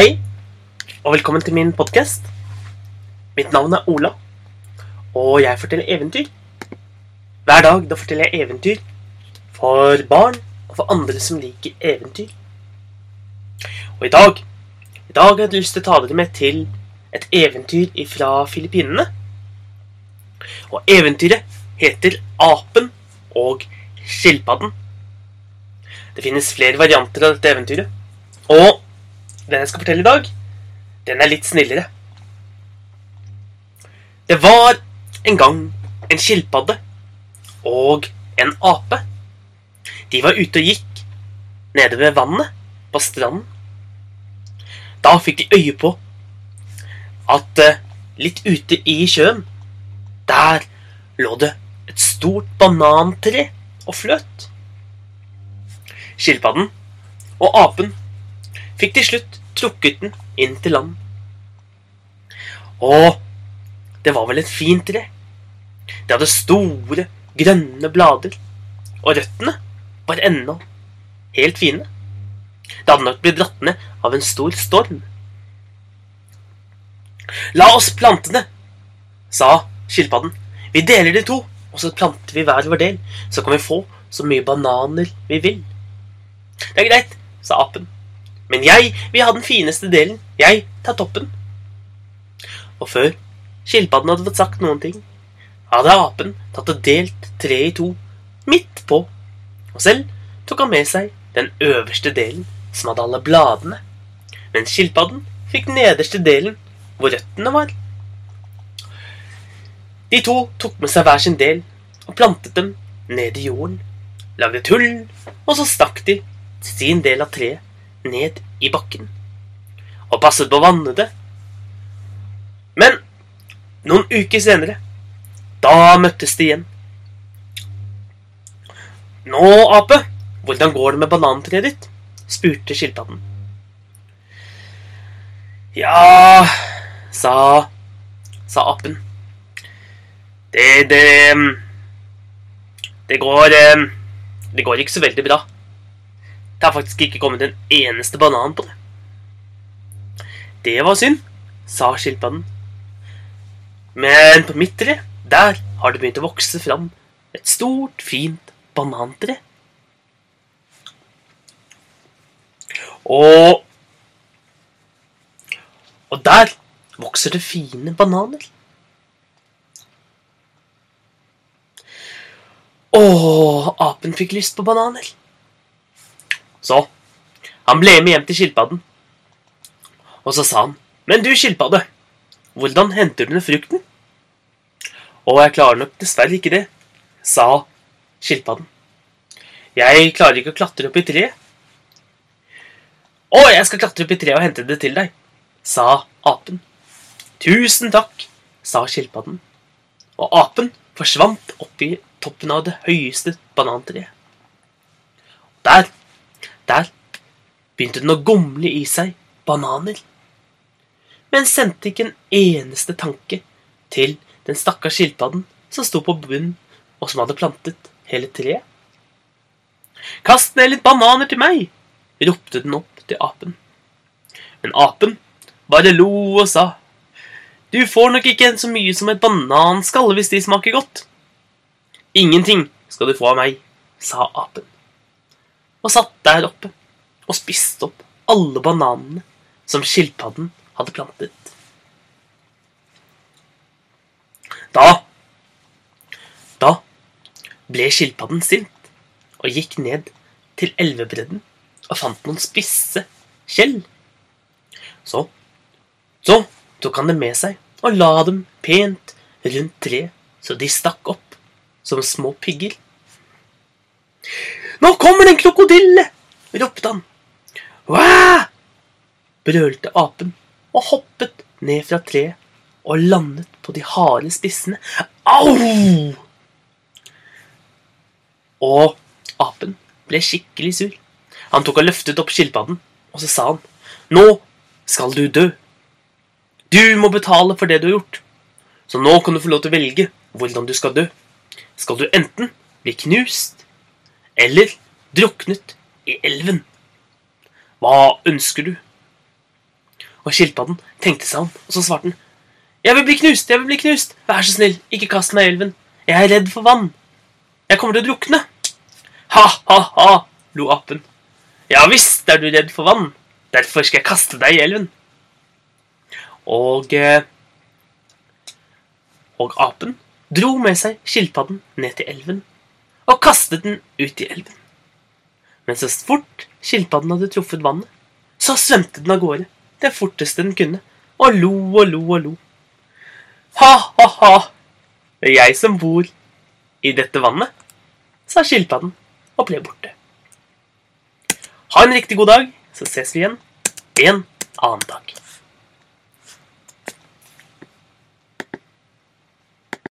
Hei, og velkommen til min podkast. Mitt navn er Ola, og jeg forteller eventyr. Hver dag da forteller jeg eventyr for barn og for andre som liker eventyr. Og i dag i dag har jeg lyst til å ta dere med til et eventyr fra Filippinene. Og eventyret heter Apen og skilpadden. Det finnes flere varianter av dette eventyret. Og den jeg skal fortelle i dag, den er litt snillere. Det var en gang en skilpadde og en ape. De var ute og gikk nede ved vannet på stranden. Da fikk de øye på at eh, litt ute i sjøen, der lå det et stort banantre og fløt. Skilpadden og apen fikk til slutt trukket den inn til land. Og det var vel et fint tre. Det hadde store, grønne blader, og røttene var ennå helt fine. Det hadde nok blitt dratt ned av en stor storm. La oss plante det, sa skilpadden. Vi deler det i to, og så planter vi hver vår del, så kan vi få så mye bananer vi vil. Det er greit, sa apen. Men jeg vil ha den fineste delen. Jeg tar toppen. Og før skilpadden hadde fått sagt noen ting, hadde apen tatt og delt treet i to, midt på, og selv tok han med seg den øverste delen, som hadde alle bladene, mens skilpadden fikk den nederste delen, hvor røttene var. De to tok med seg hver sin del og plantet dem ned i jorden, lagde et hull, og så stakk de sin del av treet ned i bakken og passet på å vanne det. Men noen uker senere, da møttes de igjen. Nå, ape, hvordan går det med banantreet ditt? spurte skilpadden. Ja, sa, sa apen. Det, det Det går Det går ikke så veldig bra. Det har faktisk ikke kommet en eneste banan på det. Det var synd, sa skilpadden. Men på mitt tre, der har det begynt å vokse fram et stort, fint banantre. Og Og der vokser det fine bananer. Å, apen fikk lyst på bananer. Så han ble med hjem til skilpadden. Og så sa han, 'Men du, skilpadde, hvordan henter du ned frukten?' 'Å, jeg klarer nok dessverre ikke det', sa skilpadden. 'Jeg klarer ikke å klatre opp i treet.' 'Å, jeg skal klatre opp i treet og hente det til deg', sa apen. 'Tusen takk', sa skilpadden. Og apen forsvant opp i toppen av det høyeste banantreet. Der der begynte den å gomle i seg bananer. Men sendte ikke en eneste tanke til den stakkars skilpadden som sto på bunnen, og som hadde plantet hele treet. Kast ned litt bananer til meg! ropte den opp til apen. Men apen bare lo og sa, du får nok ikke så mye som et bananskall hvis de smaker godt. Ingenting skal du få av meg, sa apen og satt der oppe og spiste opp alle bananene som skilpadden hadde plantet. Da Da ble skilpadden sint og gikk ned til elvebredden og fant noen spisse skjell. Så så tok han dem med seg og la dem pent rundt treet så de stakk opp som små pigger. Nå kommer det en krokodille! ropte han. Hva? brølte apen og hoppet ned fra treet og landet på de harde spissene. Au! Og apen ble skikkelig sur. Han tok og løftet opp skilpadden, og så sa han, Nå skal du dø. Du må betale for det du har gjort. Så nå kan du få lov til å velge hvordan du skal dø. Skal du enten bli knust eller druknet i elven. Hva ønsker du? Og skilpadden tenkte seg om, og så svarte han. Jeg vil bli knust, jeg vil bli knust. Vær så snill, ikke kast meg i elven. Jeg er redd for vann. Jeg kommer til å drukne. Ha, ha, ha, lo apen. Ja visst er du redd for vann. Derfor skal jeg kaste deg i elven. Og eh, Og apen dro med seg skilpadden ned til elven og kastet den ut i elven. Men så fort skilpadden hadde truffet vannet, så svømte den av gårde det forteste den kunne, og lo og lo og lo. Ha, ha, ha, det er jeg som bor i dette vannet, sa skilpadden og ble borte. Ha en riktig god dag, så ses vi igjen en annen dag.